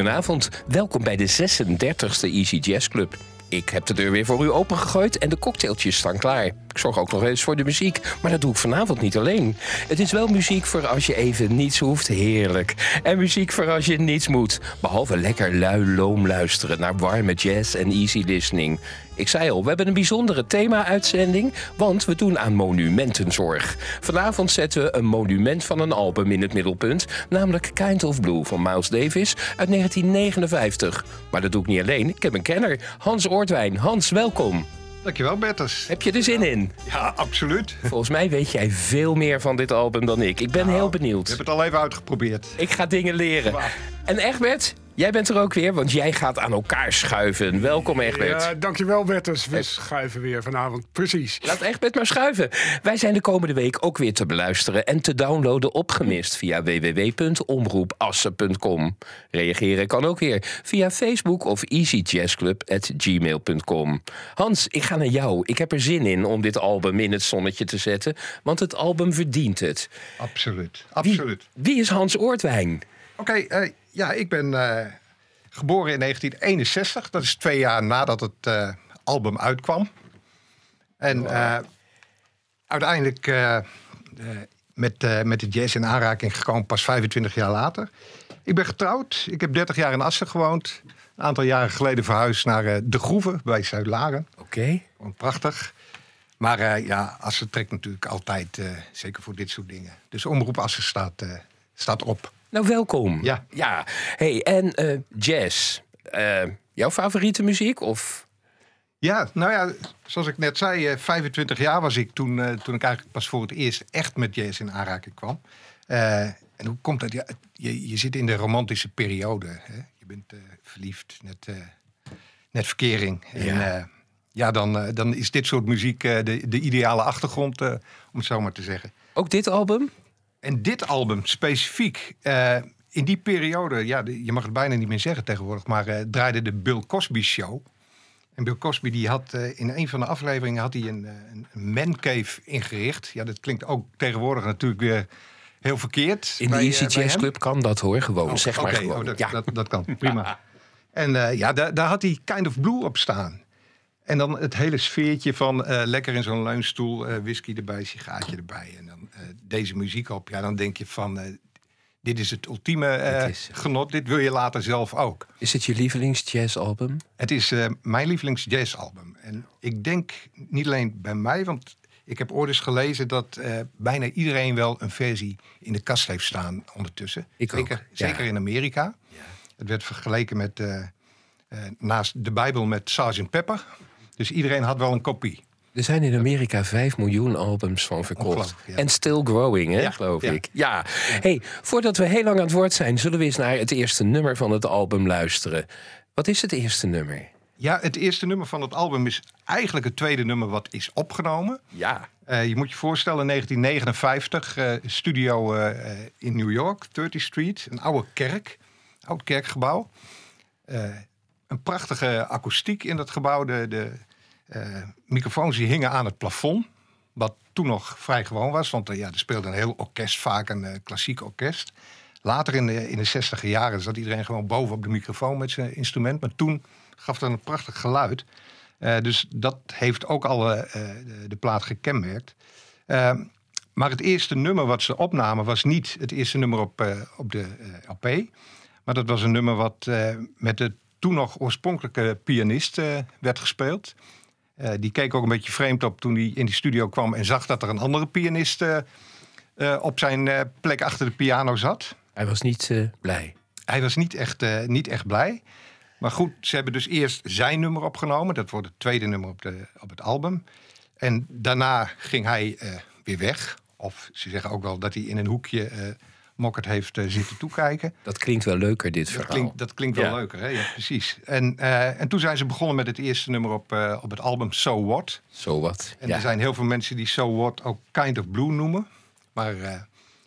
Goedenavond, welkom bij de 36e Easy Jazz Club. Ik heb de deur weer voor u opengegooid en de cocktailtjes staan klaar. Ik zorg ook nog eens voor de muziek, maar dat doe ik vanavond niet alleen. Het is wel muziek voor als je even niets hoeft, heerlijk. En muziek voor als je niets moet. Behalve lekker lui loom luisteren naar warme jazz en easy listening. Ik zei al, we hebben een bijzondere thema-uitzending, want we doen aan monumentenzorg. Vanavond zetten we een monument van een album in het middelpunt, namelijk Kind of Blue van Miles Davis uit 1959. Maar dat doe ik niet alleen, ik heb een kenner, Hans Oortwijn. Hans, welkom. Dankjewel, Bertus. Heb je er zin in? Ja, absoluut. Volgens mij weet jij veel meer van dit album dan ik. Ik ben heel benieuwd. Ik heb het al even uitgeprobeerd. Ik ga dingen leren. En Egbert, jij bent er ook weer, want jij gaat aan elkaar schuiven. Welkom Egbert. Ja, dankjewel Bertus. We schuiven weer vanavond. Precies. Laat Egbert maar schuiven. Wij zijn de komende week ook weer te beluisteren en te downloaden opgemist via www.omroepassen.com. Reageren kan ook weer via Facebook of easyjazzclub.gmail.com. Hans, ik ga naar jou. Ik heb er zin in om dit album in het zonnetje te zetten, want het album verdient het. Absoluut, Wie, absoluut. wie is Hans Oortwijn? Oké, eh, ja, ik ben eh, geboren in 1961. Dat is twee jaar nadat het eh, album uitkwam. En eh, uiteindelijk met, met de jazz in aanraking gekomen pas 25 jaar later. Ik ben getrouwd. Ik heb 30 jaar in Assen gewoond. Een aantal jaren geleden verhuisd naar De Groeve bij Zuid-Laren. Oké. Gewoon prachtig. Maar ja, Assen trekt natuurlijk altijd, zeker voor dit soort dingen. Dus Omroep Assen staat, staat op. Nou, welkom. Ja. Ja. Hey, en eh, jazz. Eh, jouw favoriete muziek? Of Ja, nou ja, zoals ik net zei, eh, 25 jaar was ik toen, eh, toen ik eigenlijk pas voor het eerst echt met jazz in aanraking kwam. Eh, en hoe komt dat? Ja, je, je zit in de romantische periode. Hè? Je bent eh, verliefd, net, eh, net verkering. En, Ja. eh, ja, dan, eh, dan is dit soort muziek eh, de, de ideale achtergrond, eh, om het zo maar te zeggen. ook dit album? En dit album specifiek, eh, in die periode, ja, je mag het bijna niet meer zeggen tegenwoordig, maar eh, draaide de Bill Cosby Show. En Bill Cosby die had eh, in een van de afleveringen had hij een, een, mancave ingericht. Ja, dat klinkt ook tegenwoordig natuurlijk weer heel verkeerd. In de bij, Easy bij Jazz hem. Club kan dat hoor, gewoon. Oh, zeg maar oké, gewoon. oh, dat, ja. dat, dat kan, prima. En ja, daar, daar had hij Kind of Blue op staan. En dan het hele sfeertje van eh, lekker in zo'n leunstoel, eh, whisky erbij, sigaartje erbij. En dan eh, deze muziek op. Ja, dan denk je van, dit is het ultieme is- genot. Dit wil je later zelf ook. Is het je lievelingsjazzalbum? Het is mijn lievelings jazzalbum. En ik denk niet alleen bij mij, want ik heb ooit eens gelezen dat bijna iedereen wel een versie in de kast heeft staan ondertussen. Ik ook, zeker, ja. zeker in Amerika. Het werd vergeleken met naast de Bijbel met Sgt. Pepper. Dus iedereen had wel een kopie. Er zijn in Amerika 5 miljoen albums van verkocht. Ja. En still growing, hè, Ja, geloof ja. ik. Ja. Hey, voordat we heel lang aan het woord zijn, zullen we eens naar het eerste nummer van het album luisteren. Wat is het eerste nummer? Ja, het eerste nummer van het album is eigenlijk het tweede nummer wat is opgenomen. Ja. Eh, je moet je voorstellen, 1959, eh, studio eh, in New York, 30th Street, een oude kerk, oud kerkgebouw. Een prachtige akoestiek in dat gebouw. De, de microfoons die hingen aan het plafond, wat toen nog vrij gewoon was, want eh, ja, er speelde een heel orkest, vaak een eh, klassiek orkest. Later in de, in de 60 jaren zat iedereen gewoon boven op de microfoon met zijn instrument, maar toen gaf dat een prachtig geluid. Eh, dus dat heeft ook al eh, eh, de, plaat gekenmerkt. Eh, maar het eerste nummer wat ze opnamen was niet het eerste nummer op, eh, op de eh, LP. Maar dat was een nummer wat eh, met de toen nog oorspronkelijke pianist eh, werd gespeeld. Eh, die keek ook een beetje vreemd op toen hij in die studio kwam en zag dat er een andere pianist eh, eh, op zijn plek achter de piano zat. Hij was niet blij. Hij was niet echt, niet echt blij. Maar goed, ze hebben dus eerst zijn nummer opgenomen. Dat wordt het tweede nummer op, de, op het album. En daarna ging hij weer weg. Of ze zeggen ook wel dat hij in een hoekje Mokkert heeft eh, zitten toekijken. Dat klinkt wel leuker, dit Dat verhaal. klinkt, dat klinkt wel Ja. leuker, hè? Ja, precies. En, eh, en toen zijn ze begonnen met het eerste nummer op, eh, op het album So What. Zo wat. En Ja. er zijn heel veel mensen die So What ook Kind of Blue noemen. Maar eh,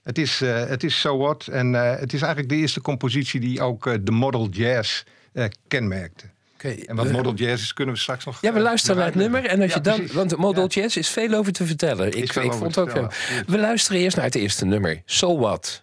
het, is, eh, het is So What. En eh, het is eigenlijk de eerste compositie die ook de model jazz eh, kenmerkte. Oké, En wat model jazz is, kunnen we straks nog... Ja, we luisteren naar het nummer. En als Ja, je dan, precies. want Model Ja. Jazz is veel over te vertellen. Ik, ik vond ook We luisteren eerst naar het eerste nummer. So What.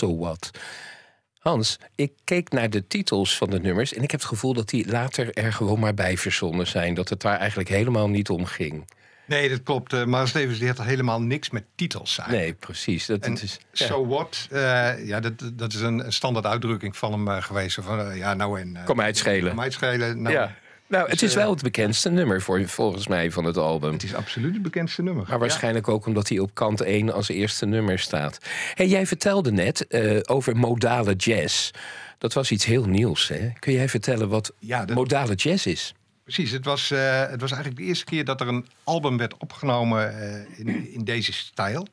So What. Hans, ik keek naar de titels van de nummers en ik heb het gevoel dat die later er gewoon maar bij verzonnen zijn. Dat het daar eigenlijk helemaal niet om ging. Nee, dat klopt. Uh, maar Stevens die had helemaal niks met titels zijn. Nee, precies. Dat, en is, ja. So what? Uh, ja, dat, dat is een standaard uitdrukking van hem uh, geweest. Van, ja, nou en... kom uitschelen. Kom uitschelen. Nou, ja. Nou, het is wel het bekendste nummer voor, volgens mij van het album. Het is absoluut het bekendste nummer. Maar waarschijnlijk ook omdat hij op kant 1 als eerste nummer staat. Hey, jij vertelde net over modale jazz. Dat was iets heel nieuws. Hè? Kun jij vertellen wat ja, dat... modale jazz is? Precies, het was, uh, het was eigenlijk de eerste keer dat er een album werd opgenomen uh, in, in, deze stijl.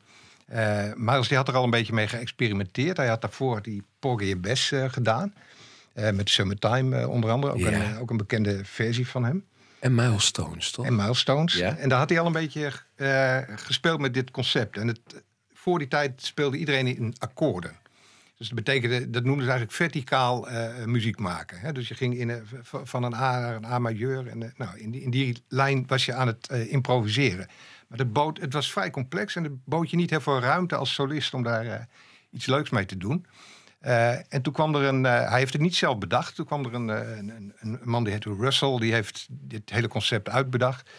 Uh, Miles die had er al een beetje mee geëxperimenteerd. Hij had daarvoor die Porgy and Bess gedaan. Met Summertime onder andere, ook, ja. een, ook een bekende versie van hem. En Milestones, toch? En Milestones. Ja. En daar had hij al een beetje gespeeld met dit concept. En het, voor die tijd speelde iedereen in akkoorden. Dus dat betekende, dat noemden ze eigenlijk verticaal uh, muziek maken. Hè? Dus je ging in, uh, van een A naar een A majeur. En uh, nou, in, die, in die lijn was je aan het improviseren. Maar het, bood, het was vrij complex en het bood je niet heel veel ruimte als solist om daar iets leuks mee te doen. En toen kwam er een, hij heeft het niet zelf bedacht. Toen kwam er een, een, een, een man die heette Russell, die heeft dit hele concept uitbedacht.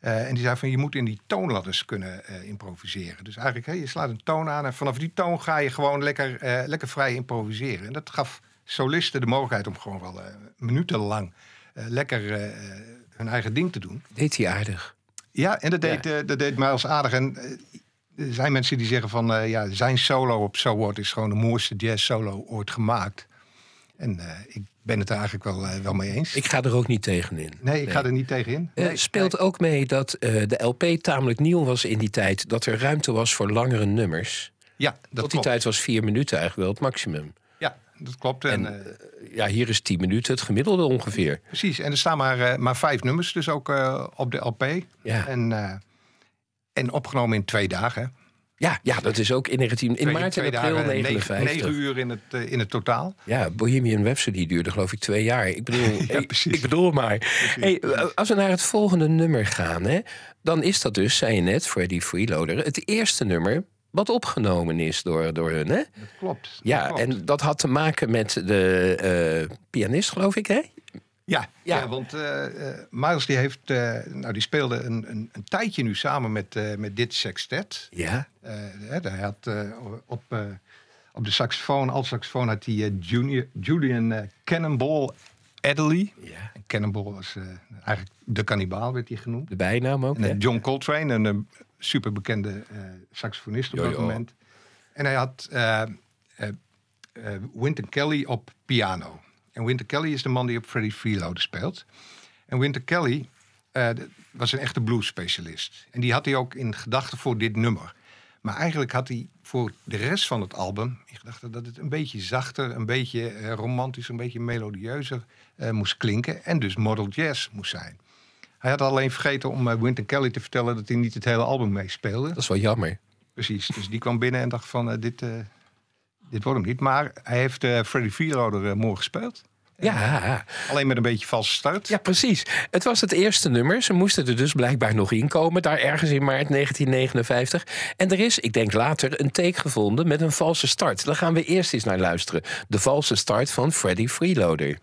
Uh, en die zei van je moet in die toonladders kunnen improviseren. Dus eigenlijk, hey, je slaat een toon aan en vanaf die toon ga je gewoon lekker, lekker vrij improviseren. En dat gaf solisten de mogelijkheid om gewoon wel minutenlang lekker hun eigen ding te doen. Deed hij aardig? Ja, en dat deed, ja. dat deed Miles aardig. En er zijn mensen die zeggen van ja, zijn solo op So What is gewoon de mooiste jazz solo ooit gemaakt. En ik ben het er eigenlijk wel, uh, wel mee eens. Ik ga er ook niet tegenin. Nee, ik ga er niet tegenin. Uh, nee, speelt nee. ook mee dat de LP tamelijk nieuw was in die tijd. Dat er ruimte was voor langere nummers. Ja, dat Tot die klopt. tijd was vier minuten eigenlijk wel het maximum. Ja, dat klopt. En, en ja, hier is tien minuten het gemiddelde ongeveer. Precies, en er staan maar, maar vijf nummers dus ook op de LP. Ja. En, en opgenomen in twee dagen. Ja, ja, dat is ook in, 19, in maart en april 59. 9 uur in het, uh, in het totaal. Ja, Bohemian Rhapsody duurde geloof ik twee jaar. Ik bedoel, ja, ik, ik, bedoel maar. Hey, precies. Als we naar het volgende nummer gaan, hè, dan is dat dus, zei je net, Freddy Freeloader, het eerste nummer wat opgenomen is door, door hun. Hè? Dat klopt. Dat ja, klopt. en dat had te maken met de uh, pianist, geloof ik, hè? Ja, ja. ja want uh, Miles die heeft, uh, nou, die speelde een, een, een, tijdje nu samen met, met dit sextet. Ja. hij had op, op de saxofoon, als saxofoon, had hij junior, Julian Cannonball Adderley. Ja. En Cannonball was eigenlijk de kannibaal, werd hij genoemd. De bijnaam ook. En, John Coltrane, een superbekende saxofonist op jo, dat moment. En hij had Wynton Kelly op piano. En Winter Kelly is de man die op Freddie Freeloader speelt. En Winter Kelly uh, was een echte blues-specialist. En die had hij ook in gedachten voor dit nummer. Maar eigenlijk had hij voor de rest van het album in gedachten dat het een beetje zachter, een beetje uh, romantisch, een beetje melodieuzer uh, moest klinken. En dus model jazz moest zijn. Hij had alleen vergeten om Winter Kelly te vertellen dat hij niet het hele album meespeelde. Dat is wel jammer. Precies. Dus die kwam binnen en dacht van dit, dit wordt hem niet. Maar hij heeft Freddie Freeloader morgen gespeeld. Ja. Alleen met een beetje valse start. Ja, precies. Het was het eerste nummer. Ze moesten er dus blijkbaar nog in komen. Daar ergens in maart 1959. En er is, ik denk later, een take gevonden met een valse start. Daar gaan we eerst eens naar luisteren. De valse start van Freddie Freeloader.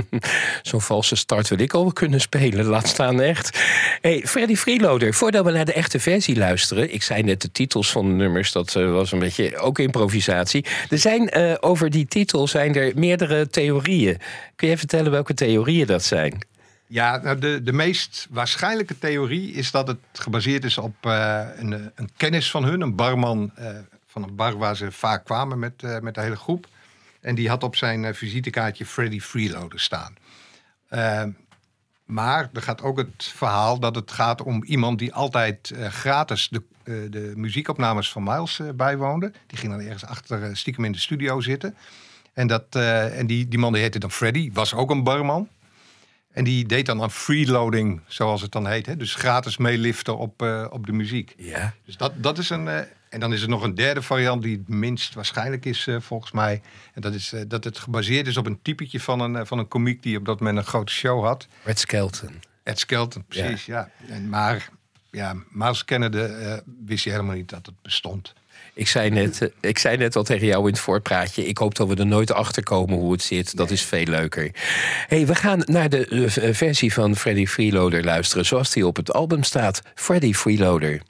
Zo'n valse start wil ik al kunnen spelen, laat staan echt. Hey, Freddy Freeloader, voordat we naar de echte versie luisteren... ik zei net de titels van de nummers, dat uh, was een beetje ook improvisatie. Er zijn uh, over die titel zijn er meerdere theorieën. Kun je vertellen welke theorieën dat zijn? Ja, nou de, de meest waarschijnlijke theorie is dat het gebaseerd is op uh, een, een, kennis van hun, een barman van een bar waar ze vaak kwamen met, met de hele groep. En die had op zijn uh, visitekaartje Freddy Freeloader staan. Uh, maar er gaat ook het verhaal dat het gaat om iemand die altijd gratis de, de muziekopnames van Miles bijwoonde. Die ging dan ergens achter stiekem in de studio zitten. En, dat, en die, die man die heette dan Freddy, was ook een barman. En die deed dan aan freeloading, zoals het dan heet. Hè? Dus gratis meeliften op, op de muziek. Ja. Dus dat, dat is een, en dan is er nog een derde variant die het minst waarschijnlijk is, uh, volgens mij. En dat is uh, dat het gebaseerd is op een typetje van een, uh, van een komiek die op dat moment een grote show had. Ed Skelton. Ed Skelton, precies, ja. ja. En, maar ja, Miles Kennedy wist je helemaal niet dat het bestond. Ik zei, net, ik zei net al tegen jou in het voorpraatje. Ik hoop dat we er nooit achter komen hoe het zit. Dat nee. is veel leuker. hey, we gaan naar de versie van Freddy Freeloader luisteren. Zoals die op het album staat. Freddy Freeloader.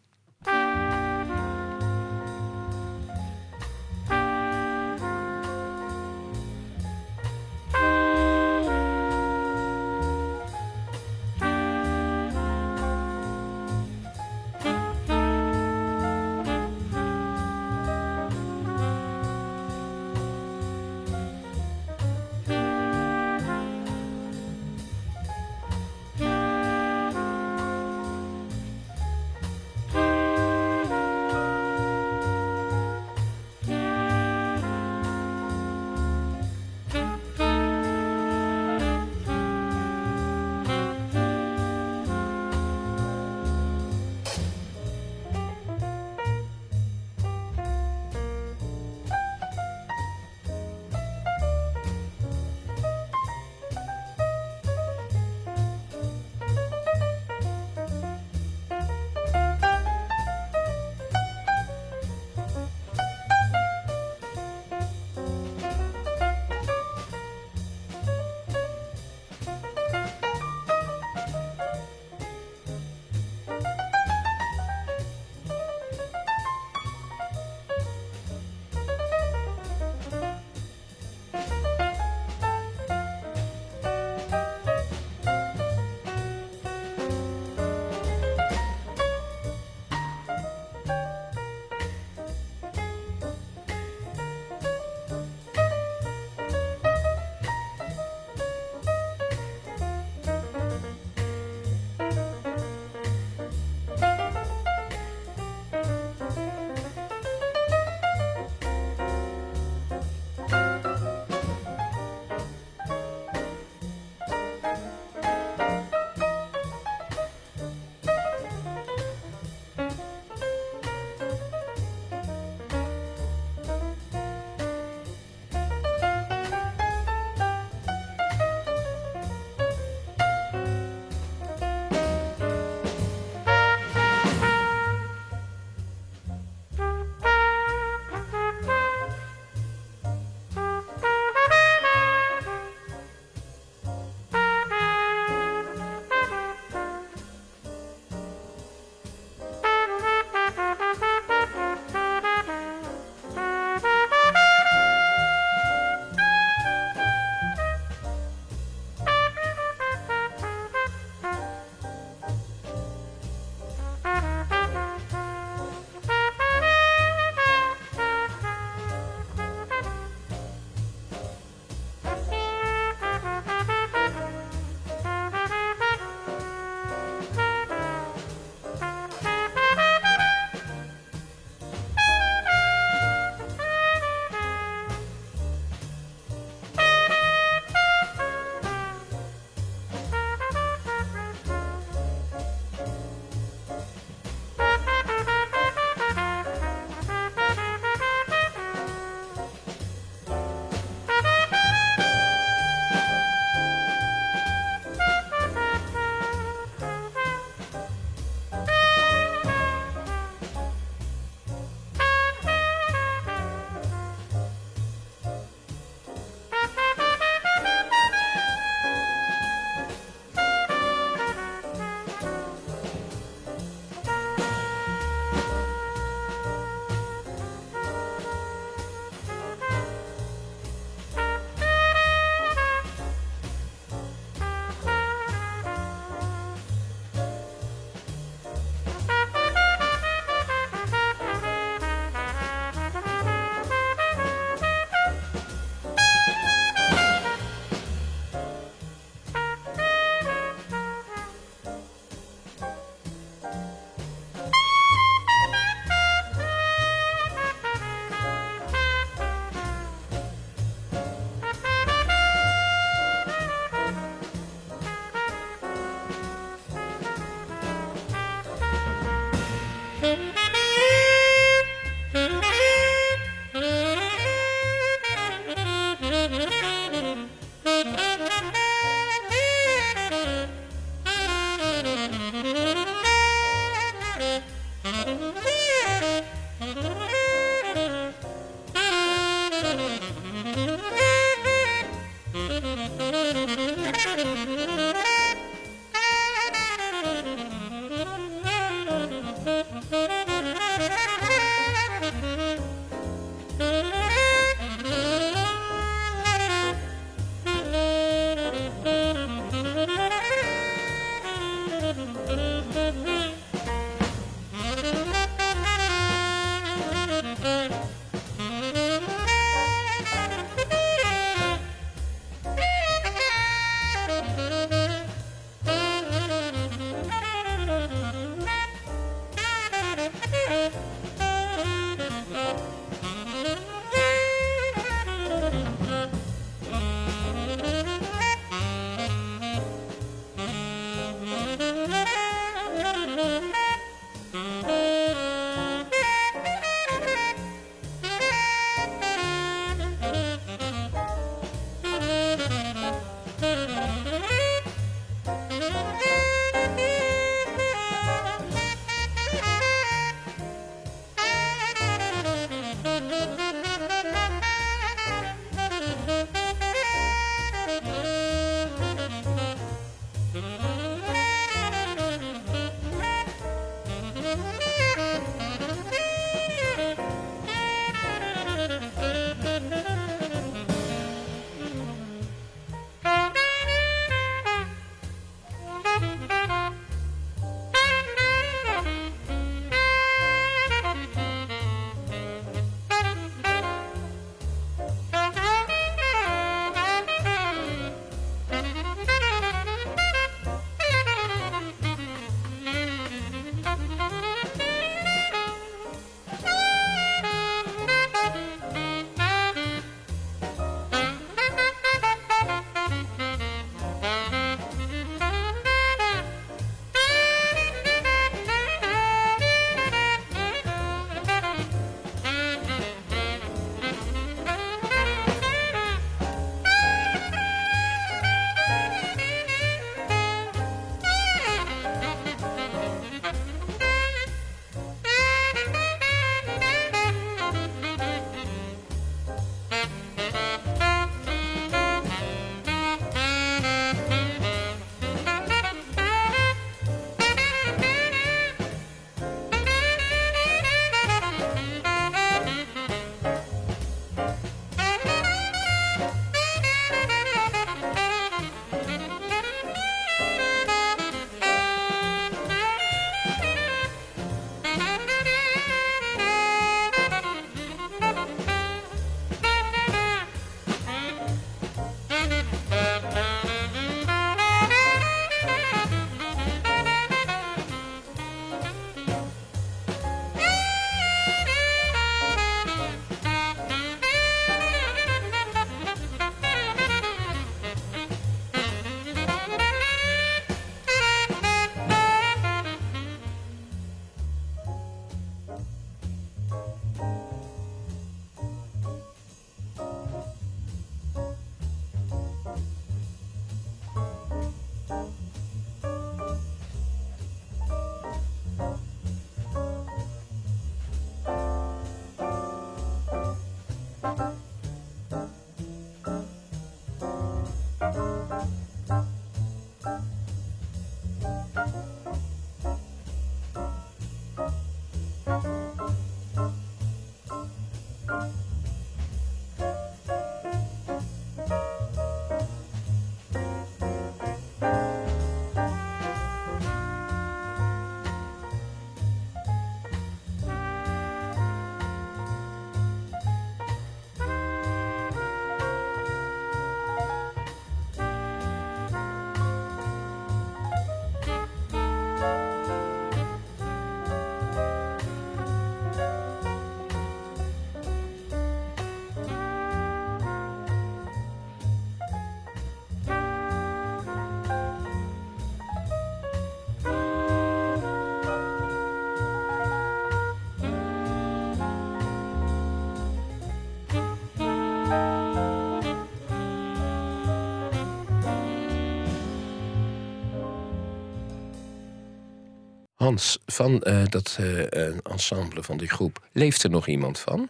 Hans, van eh, dat eh, ensemble van die groep, leeft er nog iemand van?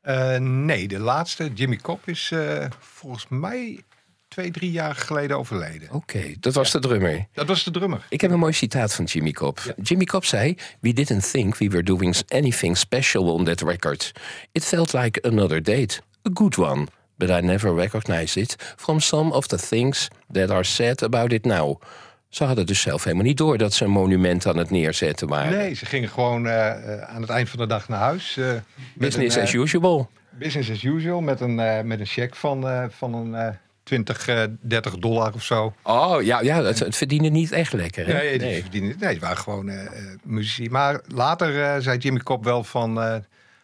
Eh, nee, de laatste, Jimmy Cobb, is volgens mij twee, drie jaar geleden overleden. Oké, dat was de drummer. Dat was de drummer. Ik heb een mooi citaat van Jimmy Cobb. Jimmy Cobb zei: We didn't think we were doing anything special on that record. It felt like another date, a good one. But I never recognized it from some of the things that are said about it now. Ze hadden dus zelf helemaal niet door dat ze een monument aan het neerzetten waren. Nee, ze gingen gewoon eh, eh, aan het eind van de dag naar huis. eh, Business een, as usual. Business as usual, met een, met een cheque van, van een eh 20, eh, 30 dollar of zo. Oh ja, ja het, het verdienen niet echt lekker. Hè? Nee, Nee. verdienen, nee, die waren gewoon eh, muzici. Maar later zei Jimmy Cobb wel van...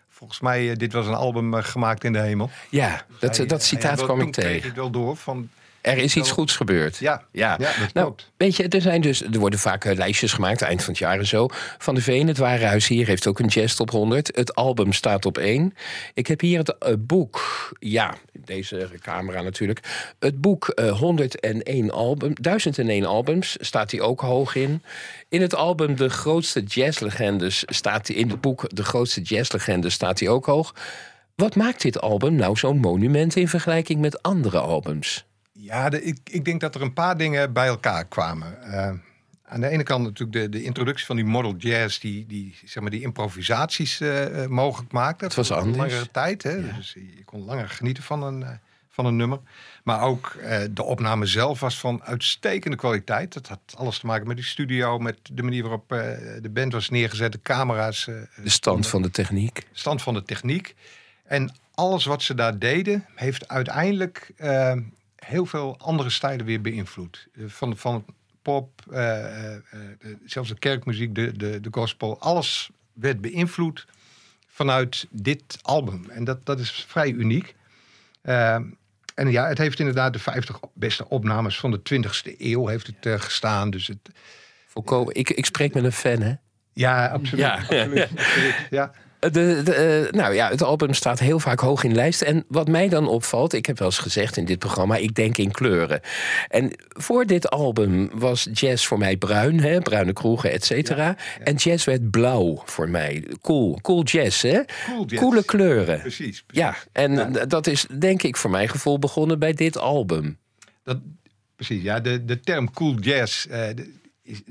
volgens mij, dit was een album gemaakt in de hemel. Ja, dat, Hij- dat citaat kwam ik toen kreeg tegen. ik wel door van... Er is iets goeds gebeurd. Ja, Ja, ja, dat nou, klopt. weet je, er, zijn dus, er worden vaak eh, lijstjes gemaakt, eind van het jaar en zo. Van de Veen, het Warenhuis hier, heeft ook een jazz top 100. Het album staat op één. Ik heb hier het eh, boek, ja, deze camera natuurlijk. Het boek eh, 101 album, 1001 albums, staat hij ook hoog in. In het album De Grootste Jazzlegendes staat hij, in het boek De Grootste Jazzlegendes staat hij ook hoog. Wat maakt dit album nou zo'n monument in vergelijking met andere albums? Ja, de, ik, ik denk dat er een paar dingen bij elkaar kwamen. Eh, aan de ene kant natuurlijk de, de introductie van die model jazz... die, die, zeg maar, die improvisaties eh, eh, mogelijk maakte. Het was voor anders. langere tijd. Hè? Dus je kon langer genieten van een, van een nummer. Maar ook de opname zelf was van uitstekende kwaliteit. Dat had alles te maken met die studio... met de manier waarop de band was neergezet, de camera's... De stand van de techniek. stand van de techniek. En alles wat ze daar deden, heeft uiteindelijk heel veel andere stijlen weer beïnvloed. Eh, van, van pop, eh, eh, eh, zelfs de kerkmuziek, de, de, de gospel. Alles werd beïnvloed vanuit dit album. En dat, dat is vrij uniek. Eh, en ja, het heeft inderdaad de 50 beste opnames van de 20ste eeuw heeft het, gestaan. Dus het, Volkomen. Ik, ik spreek met een fan, hè? ja, absoluut. Ja. absoluut, absoluut, ja. De, de, eh, nou ja, het album staat heel vaak hoog in lijsten. En wat mij dan opvalt, ik heb wel eens gezegd in dit programma, ik denk in kleuren. En voor dit album was jazz voor mij bruin, hè, bruine kroegen, et cetera. En jazz werd blauw voor mij. Cool, cool jazz, hè? Cool jazz. Coole kleuren. Precies. precies. Ja, en d- dat is denk ik voor mijn gevoel begonnen bij dit album. Dat, precies, ja. De, de term cool jazz eh,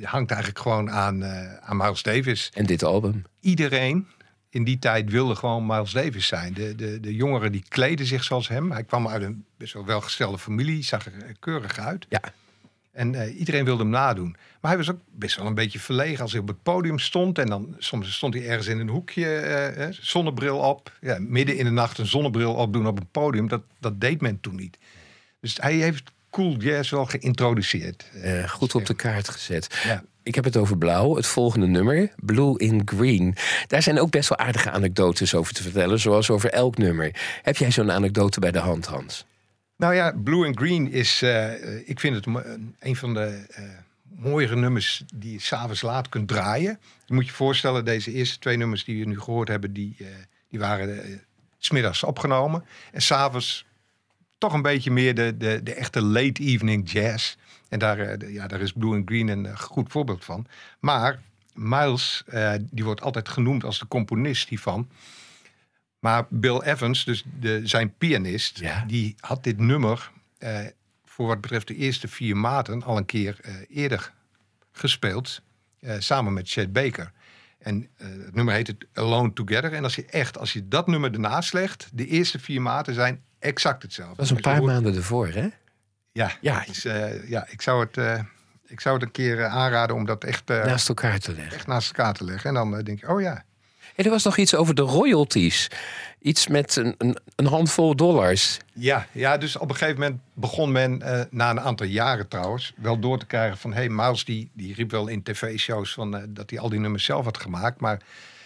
hangt eigenlijk gewoon aan, eh, aan Miles Davis. En dit album. Iedereen in die tijd wilde gewoon Miles Davis zijn. De, de, de jongeren die kleden zich zoals hem. Hij kwam uit een best wel welgestelde familie, zag er eh, keurig uit. Ja. En eh, iedereen wilde hem nadoen. Maar hij was ook best wel een beetje verlegen als hij op het podium stond. En dan soms stond hij ergens in een hoekje, eh, zonnebril op. Ja, midden in de nacht een zonnebril opdoen op een podium. Dat, dat deed men toen niet. Dus hij heeft cool jazz wel geïntroduceerd. Goed op de kaart gezet. Ja. Ik heb het over blauw, het volgende nummer, Blue in Green. Daar zijn ook best wel aardige anekdotes over te vertellen, zoals over elk nummer. Heb jij zo'n anekdote bij de hand, Hans? Nou ja, Blue and Green is, eh, ik vind het een- van de eh mooiere nummers die je s'avonds laat kunt draaien. Je moet je voorstellen, deze eerste twee nummers die we nu gehoord hebben, die, eh, die waren 's smiddags opgenomen. En s'avonds toch een beetje meer de, de, de echte late evening jazz. En daar, eh, de- ja, daar is Blue and Green een eh, goed voorbeeld van. Maar Miles, eh, die wordt altijd genoemd als de componist hiervan. Maar Bill Evans, dus de, zijn pianist, Ja. die had dit nummer voor wat betreft de eerste vier maten al een keer eerder gespeeld. samen met Chet Baker. En het nummer heet het Alone Together. En als je echt, als je dat nummer ernaast legt, de eerste vier maten zijn exact hetzelfde. Dat was een paar hoort- maanden ervoor, hè? Ja, Ja. Eh, ja ik, zou het, eh, ik zou het een keer eh, aanraden om dat echt, Naast elkaar te leggen. echt naast elkaar te leggen. En dan denk je, oh ja, En er was nog iets over de royalties. Iets met een, een, een handvol dollars. Ja, ja, dus op een gegeven moment begon men, na een aantal jaren trouwens, wel door te krijgen van... hé, hey, Miles die, die riep wel in tv-shows van, dat hij al die nummers zelf had gemaakt. Maar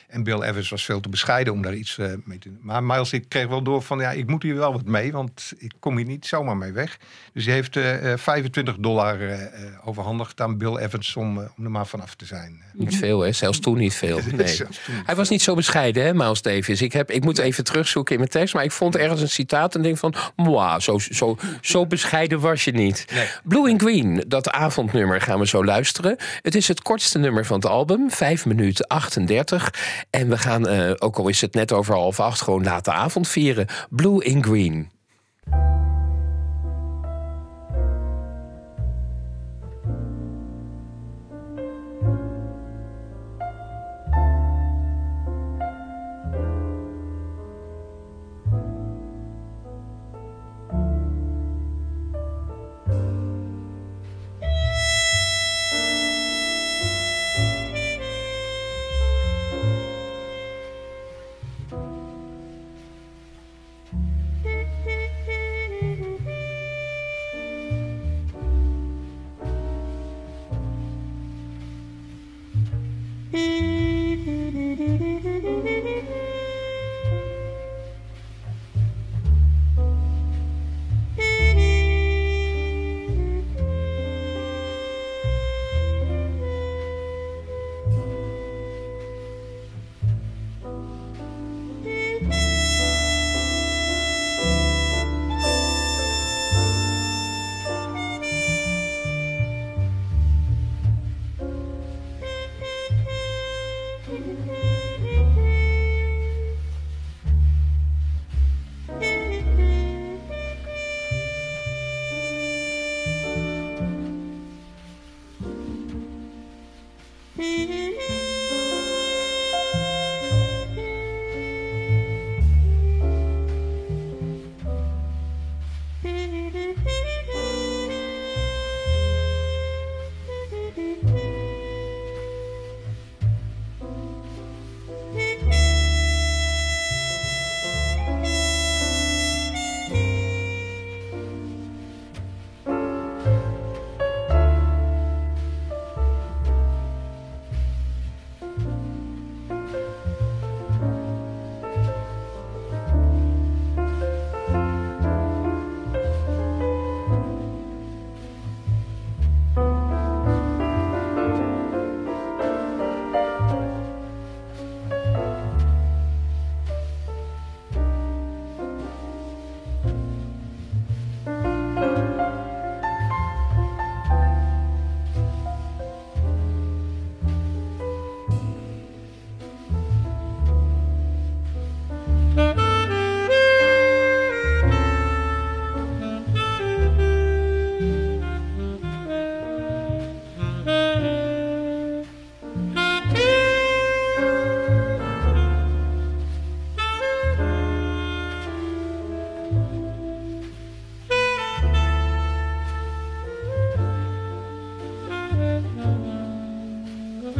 En Bill Evans was veel te bescheiden om daar iets eh, mee te doen. Maar Miles ik kreeg wel door van ja, ik moet hier wel wat mee, want ik kom hier niet zomaar mee weg. Dus hij heeft eh, eh, 25 dollar eh, eh, overhandigd aan Bill Evans om, om er maar vanaf te zijn. Niet veel, hè? Zelfs toen niet veel. Nee. Zelfs toen niet Hij was niet zo bescheiden, hè, Miles Davis. Ik, heb, ik moet even terugzoeken in mijn tekst, maar ik vond ergens een citaat en denk van, moi, zo, zo, zo bescheiden was je niet. Nee. Blue and Green, dat avondnummer gaan we zo luisteren. Het is het kortste nummer van het album, 5 minuten 38. En we gaan, eh, ook al is het net over half acht, gewoon late avond vieren. Blue and Green.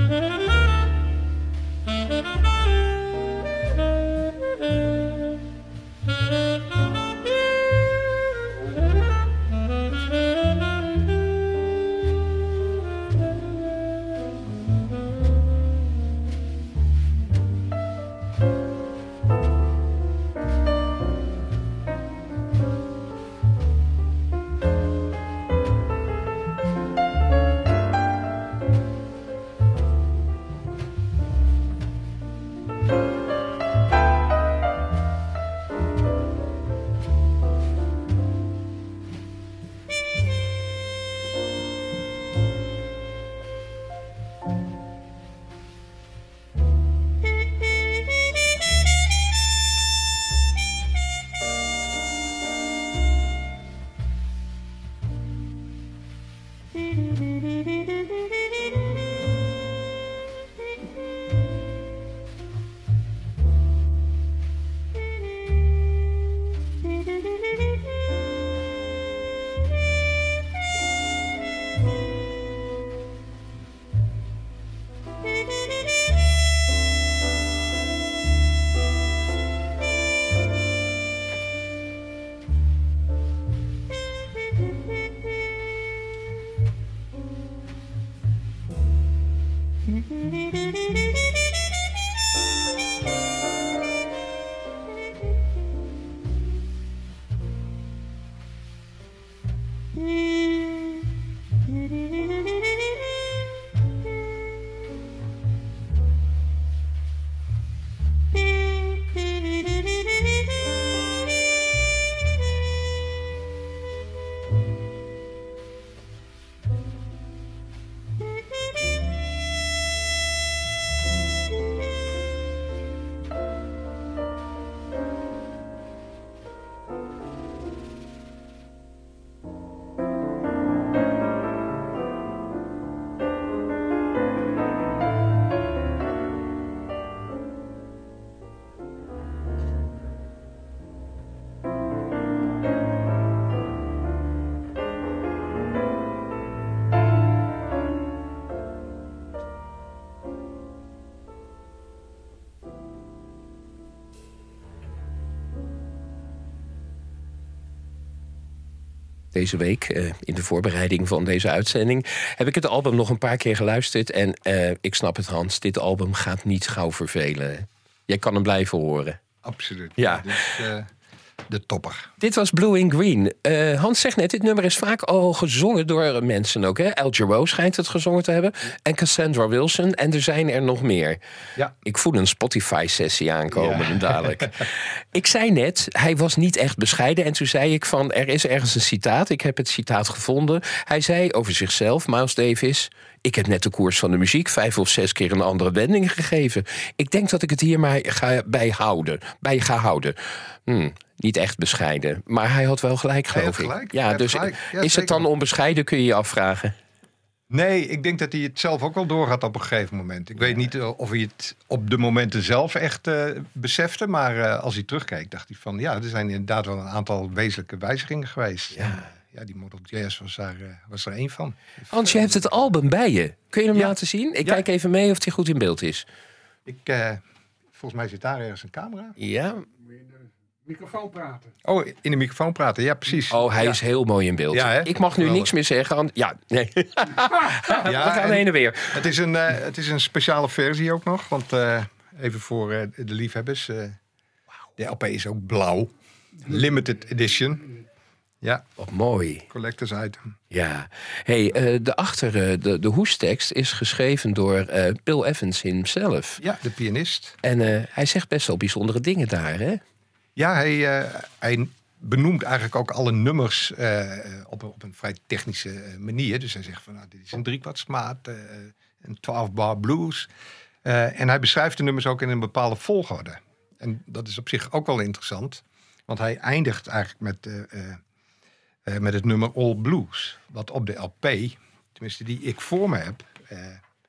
Música deze week, eh, in de voorbereiding van deze uitzending, heb ik het album nog een paar keer geluisterd. En eh, ik snap het, Hans, dit album gaat niet gauw vervelen. Jij kan hem blijven horen. Absoluut. Ja. Is, eh, de topper. Dit was Blue in Green. Eh, Hans zegt net, dit nummer is vaak al gezongen door mensen ook. Hè? Jarreau schijnt het gezongen te hebben. En Cassandra Wilson. En er zijn er nog meer. Ja. Ik voel een Spotify-sessie aankomen Ja. dadelijk. ik zei net, hij was niet echt bescheiden. En toen zei ik van, er is ergens een citaat. Ik heb het citaat gevonden. Hij zei over zichzelf, Miles Davis... Ik heb net de koers van de muziek vijf of zes keer een andere wending gegeven. Ik denk dat ik het hier maar ga bij, houden, bij ga houden. Hm, niet echt bescheiden. Maar hij had wel gelijk, geloof had ik. Ja, had dus gelijk. Ja, is het dan onbescheiden, kun je je afvragen. Nee, ik denk dat hij het zelf ook wel doorgaat op een gegeven moment. Ik weet niet eh, of hij het op de momenten zelf echt eh, besefte. Maar eh, als hij terugkeek, dacht hij van... ja, er zijn inderdaad wel een aantal wezenlijke wijzigingen geweest. Ja. Eh, ja die Model Jazz was daar, eh, was er één van. Hans, je hebt het album bij je. Kun je hem Ja. laten zien? Ik Ja. kijk even mee of hij goed in beeld is. Ik, eh, volgens mij zit daar ergens een camera. Ja. Moet je in de microfoon praten. Oh, in de microfoon praten. Ja, precies. Oh, hij Ja. is heel mooi in beeld. Ja, hè? ik mag nu Geweldig. niks meer zeggen. Ja, nee. We gaan en heen en weer. het, is een, eh, het is een speciale versie ook nog. Want eh, even voor eh, de liefhebbers. eh, de LP is ook blauw. Limited edition. Ja, Wat mooi. collectors item. Ja. Hey, eh, de achter, eh, de, de hoestekst is geschreven door eh, Bill Evans himself. Ja, de pianist. En hij zegt best wel bijzondere dingen daar, hè? Ja, hij, hij benoemt eigenlijk ook alle nummers op, een- op een vrij technische manier. Dus hij zegt van, nou, dit is een driekwartsmaat, een 12 bar blues. En hij beschrijft de nummers ook in een bepaalde volgorde. En dat is op zich ook wel interessant. Want hij eindigt eigenlijk met, eh, met het nummer All Blues. Wat op de LP, tenminste die ik voor me heb, eh,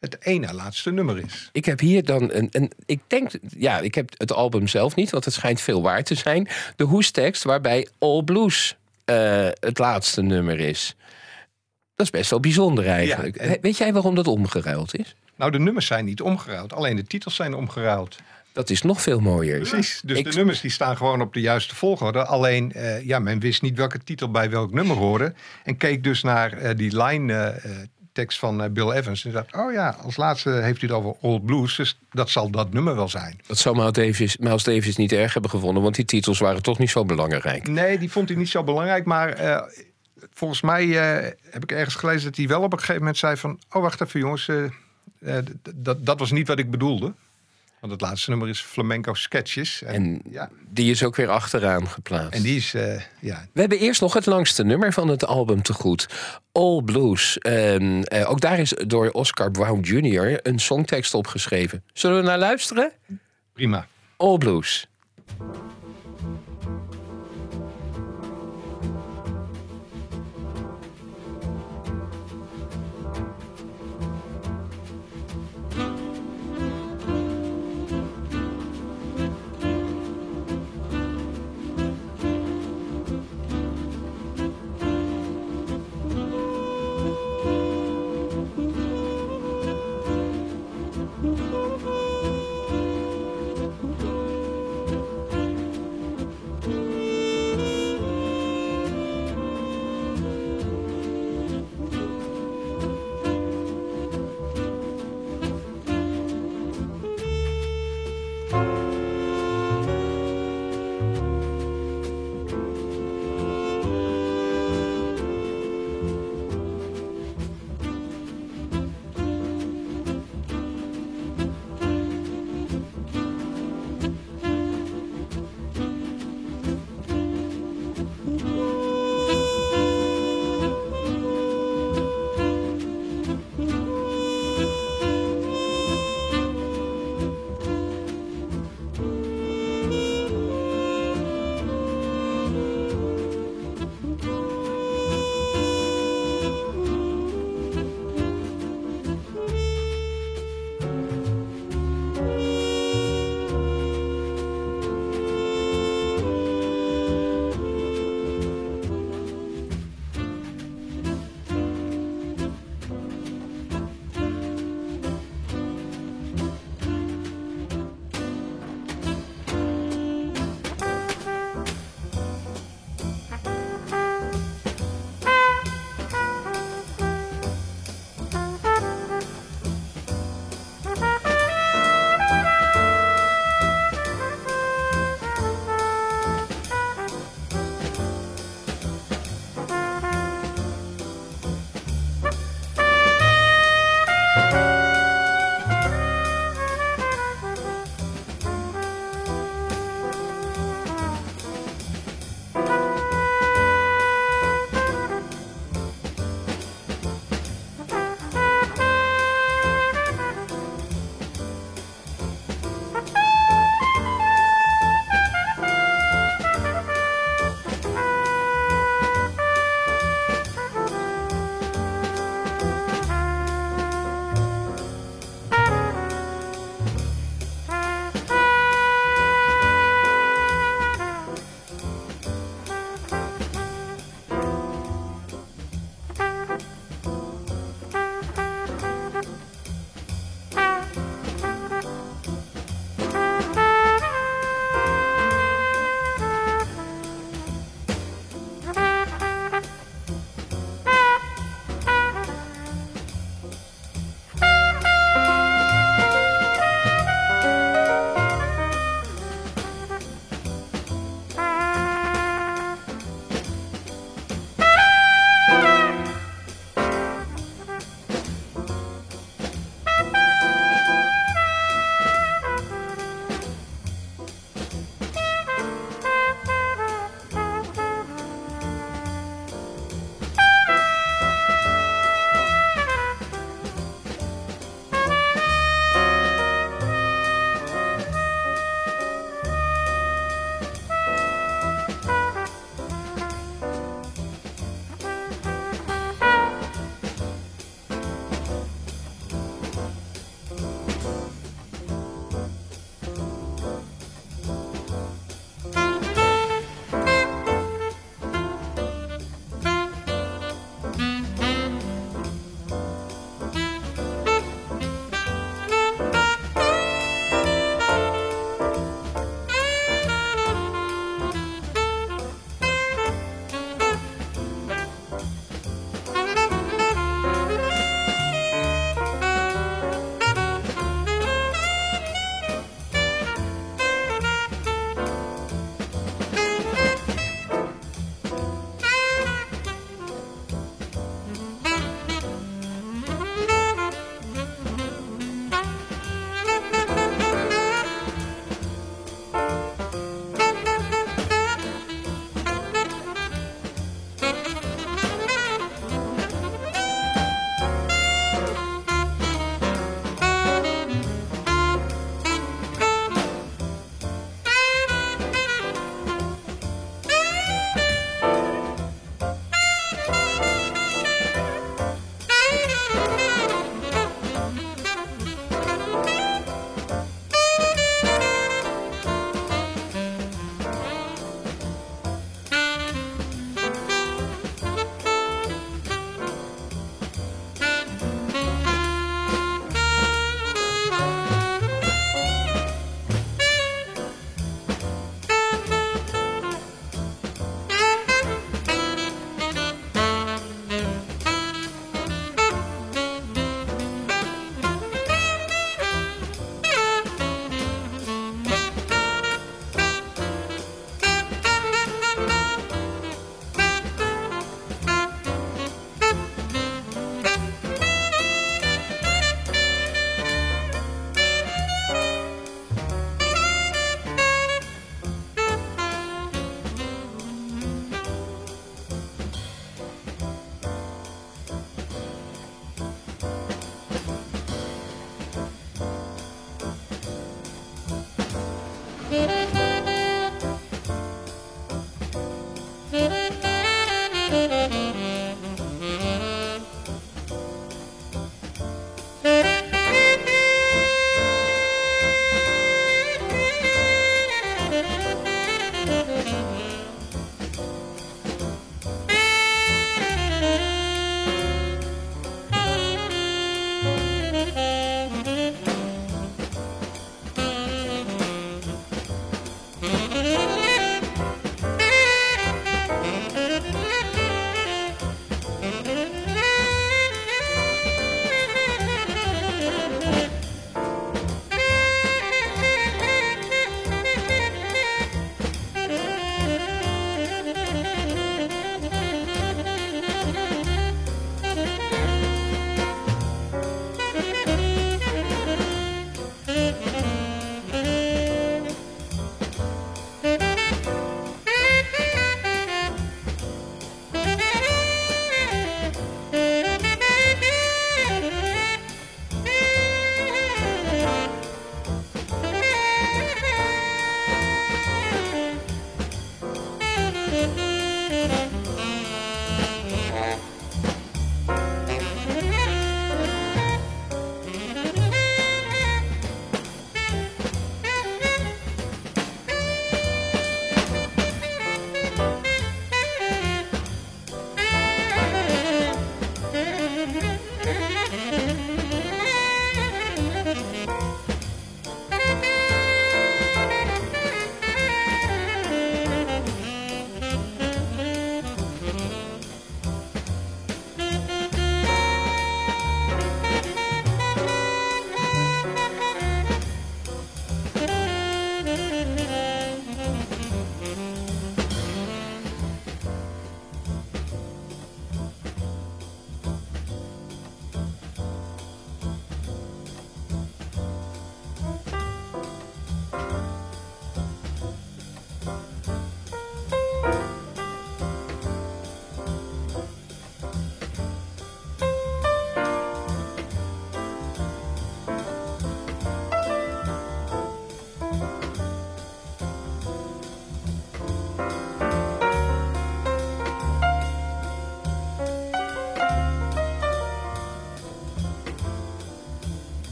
het ene laatste nummer is. Ik heb hier dan een, een. Ik denk, ja, ik heb het album zelf niet, want het schijnt veel waard te zijn. De hoestekst waarbij All Blues eh, het laatste nummer is. Dat is best wel bijzonder eigenlijk. Ja, en- We- Weet jij waarom dat omgeruild is? Nou, de nummers zijn niet omgeruild. Alleen de titels zijn omgeruild. Dat is nog veel mooier. Precies. Dus Ik- de nummers die staan gewoon op de juiste volgorde. Alleen, eh, ja, men wist niet welke titel bij welk nummer hoorde. En keek dus naar eh, die line eh, tekst van Bill Evans. En dacht, oh ja, als laatste heeft hij het over Old Blues. Dus dat zal dat nummer wel zijn. Dat zou Miles Davis, Miles Davis niet erg hebben gevonden, want die titels waren toch niet zo belangrijk. Nee, die vond hij niet zo belangrijk. Maar volgens mij heb ik ergens gelezen dat hij wel op een gegeven moment zei van... Oh, wacht even jongens, dat was niet wat ik bedoelde. Want het laatste nummer is Flamenco Sketches. En, En ja, die is ook weer achteraan geplaatst. en die is, eh, ja, We hebben eerst nog het langste nummer van het album te goed. All Blues. Ehm, eh, ook daar is door Oscar Brown Jr. een songtekst opgeschreven. Zullen we naar luisteren? prima. All Blues.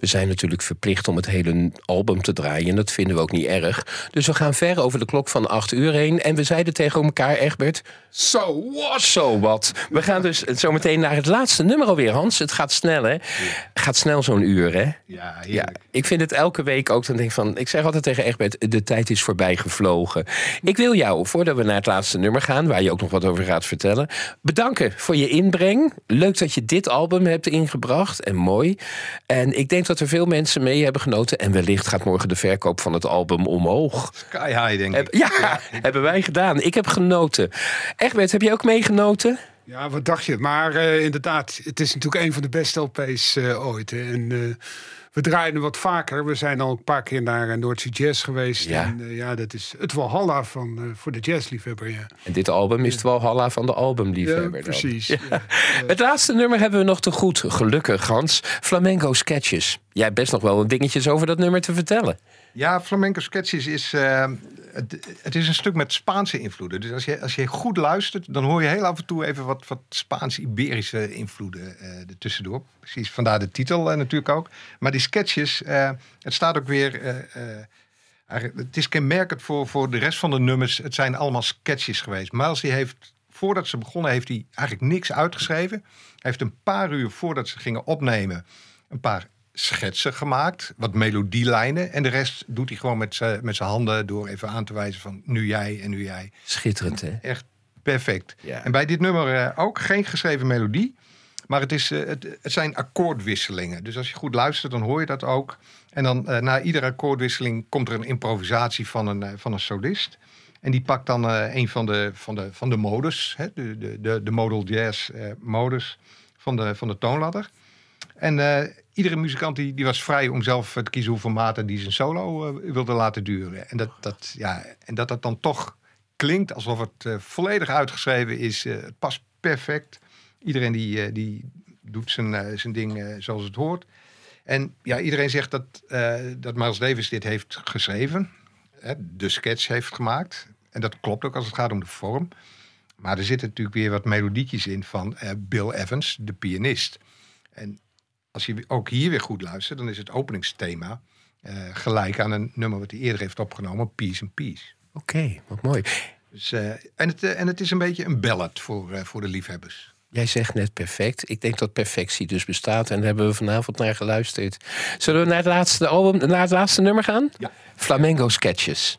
We zijn natuurlijk verplicht om het hele album te draaien. En dat vinden we ook niet erg. Dus we gaan ver over de klok van 8 uur heen. En we zeiden tegen elkaar, Egbert... So what? Zo wat. We gaan dus zo meteen naar het laatste nummer alweer, Hans. Het gaat snel, hè? Gaat snel zo'n uur, hè? Ja, Ja, ik vind het elke week ook. Dan denk ik van, ik zeg altijd tegen Egbert, de tijd is voorbij gevlogen. Ik wil jou, voordat we naar het laatste nummer gaan, waar je ook nog wat over gaat vertellen, bedanken voor je inbreng. Leuk dat je dit album hebt ingebracht en mooi. En ik denk dat er veel mensen mee hebben genoten. En wellicht gaat morgen de verkoop van het album omhoog. Sky high, denk Heb- ik. ja, hebben wij gedaan. Ik heb genoten. Egbert, heb je ook meegenoten? Ja, wat dacht je? Maar eh, inderdaad, het is natuurlijk een van de beste LP's eh, ooit. hè. En eh, we draaien hem wat vaker. We zijn al een paar keer naar uh, Noordzee Jazz geweest. Ja. En eh, ja, dat is het Walhalla van, eh, voor de jazzliefhebber. Ja, En dit album is het Walhalla van de albumliefhebber. ja precies. Ja. Het laatste nummer hebben we nog te goed. Gelukkig, Hans. Flamenco Sketches. Jij hebt best nog wel wat dingetjes over dat nummer te vertellen. Ja, flamenco sketches is, eh, het, het is een stuk met Spaanse invloeden. Dus als je, als je goed luistert, dan hoor je heel af en toe even wat, wat Spaans-Iberische invloeden eh ertussendoor. Precies, vandaar de titel eh, natuurlijk ook. Maar die sketches, eh, het staat ook weer... het is kenmerkend voor, voor de rest van de nummers. Het zijn allemaal sketches geweest. Miles die heeft, voordat ze begonnen, heeft hij eigenlijk niks uitgeschreven. Hij heeft een paar uur voordat ze gingen opnemen, een paar schetsen gemaakt. Wat melodielijnen. En de rest doet hij gewoon met zijn met zijn handen door even aan te wijzen van nu jij en nu jij. Schitterend, hè? Echt perfect. Ja. En bij dit nummer eh, ook geen geschreven melodie. Maar het, is, eh, het, het zijn akkoordwisselingen. Dus als je goed luistert, dan hoor je dat ook. En dan eh, na iedere akkoordwisseling komt er een improvisatie van een, van een solist. En die pakt dan een van de, van de, van de modus, hè, de, de, de, de modal jazz modus van de, van de toonladder. En iedere muzikant die, die was vrij om zelf eh, te kiezen hoeveel maten die zijn solo eh, wilde laten duren. En dat, dat, ja, en dat dat dan toch klinkt alsof het eh, volledig uitgeschreven is. het past perfect. Iedereen die, die doet zijn, zijn ding zoals het hoort. En ja, iedereen zegt dat, dat Miles Davis dit heeft geschreven. Hè, de sketch heeft gemaakt. En dat klopt ook als het gaat om de vorm. Maar er zitten natuurlijk weer wat melodietjes in van Bill Evans, de pianist. En als je ook hier weer goed luistert, dan is het openingsthema eh, gelijk aan een nummer wat hij eerder heeft opgenomen, Peace and Peace. Oké, wat mooi. Dus, eh, en, het, eh, en het is een beetje een ballad voor, voor de liefhebbers. Jij zegt net perfect. Ik denk dat perfectie dus bestaat. En daar hebben we vanavond naar geluisterd. Zullen we naar het laatste album, naar het laatste nummer gaan? Ja. Flamengo Sketches.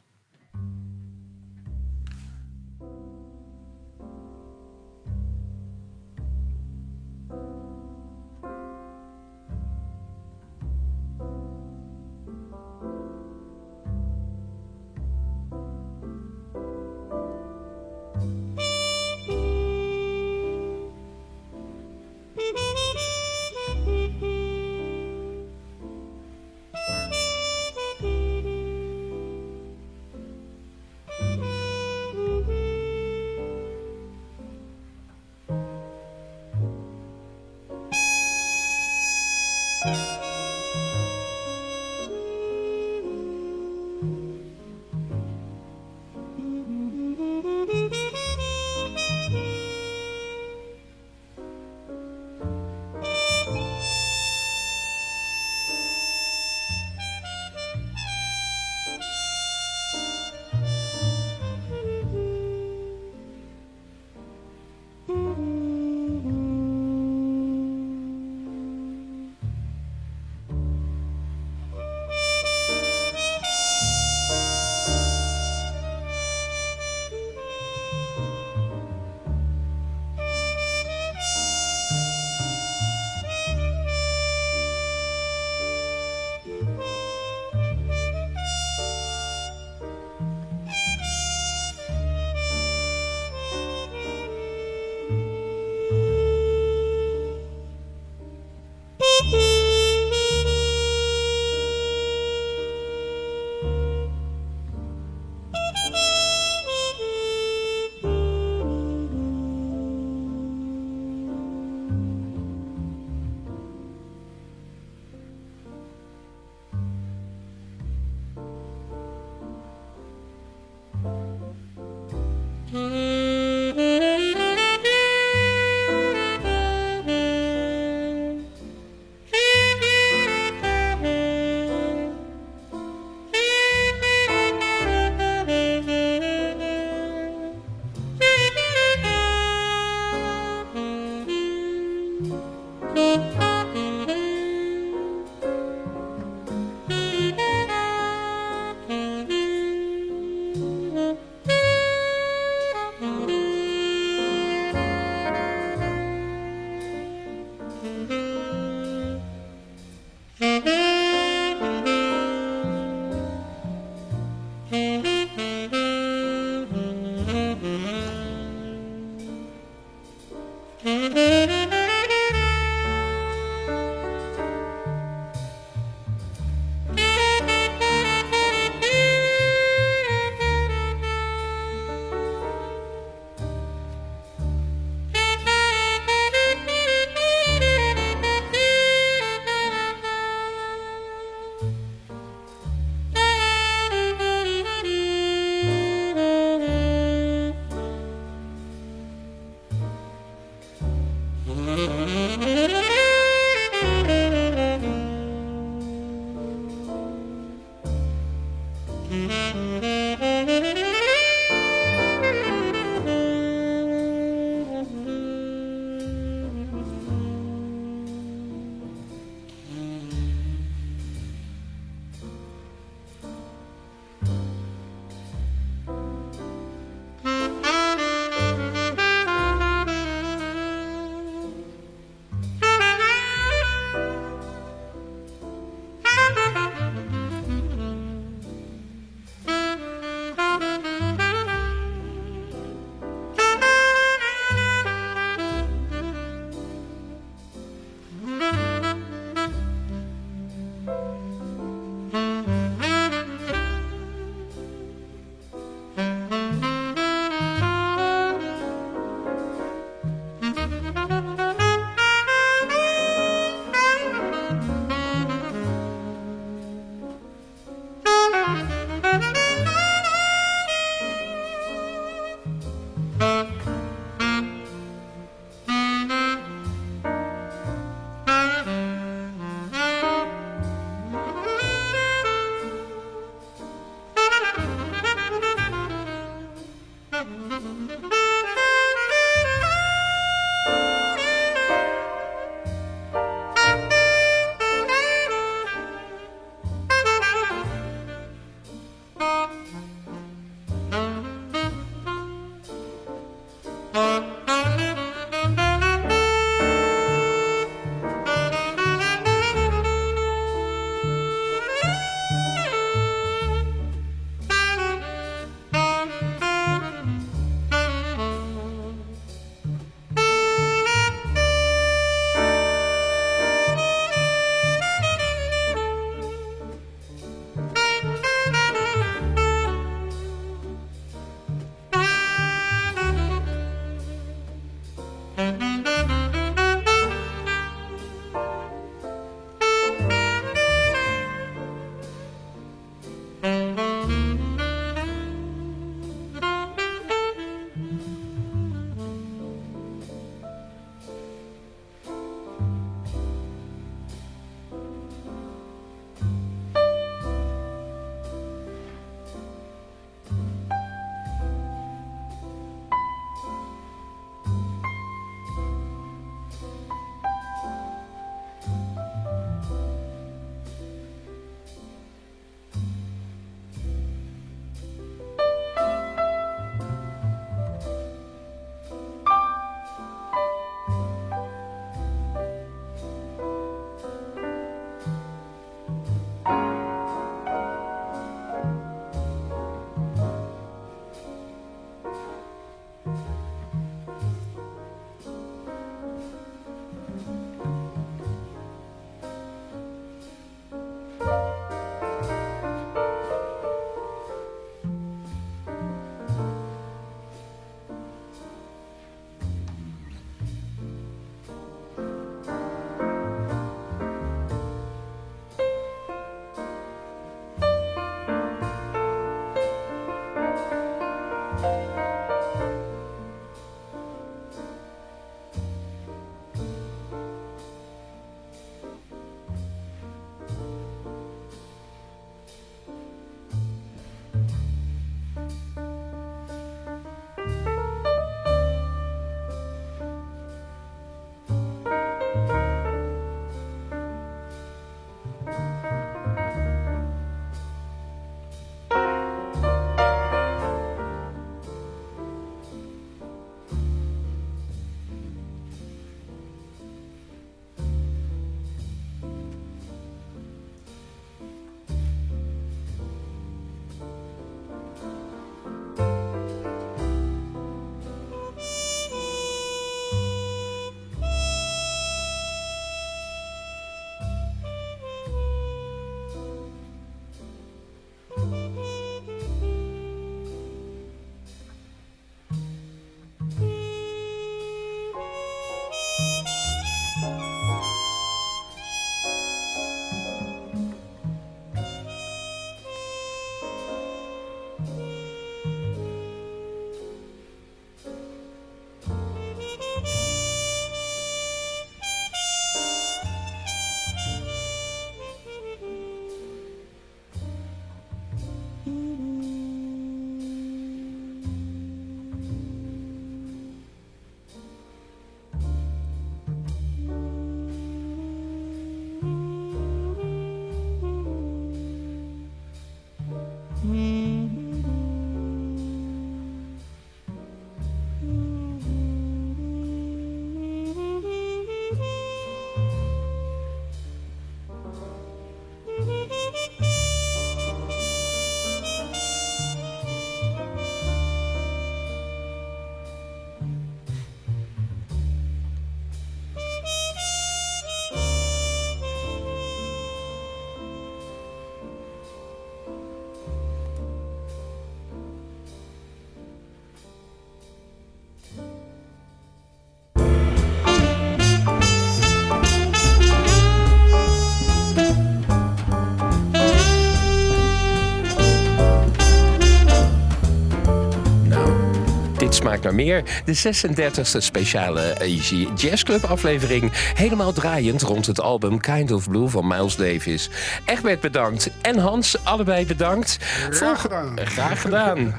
Naar meer. De 36e speciale Easy Jazz Club aflevering. Helemaal draaiend rond het album Kind of Blue van Miles Davis. Egbert bedankt en Hans, allebei bedankt. Graag gedaan. Graag gedaan.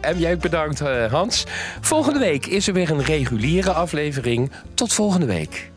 En jij ook bedankt, eh, Hans. Volgende week is er weer een reguliere aflevering. Tot volgende week.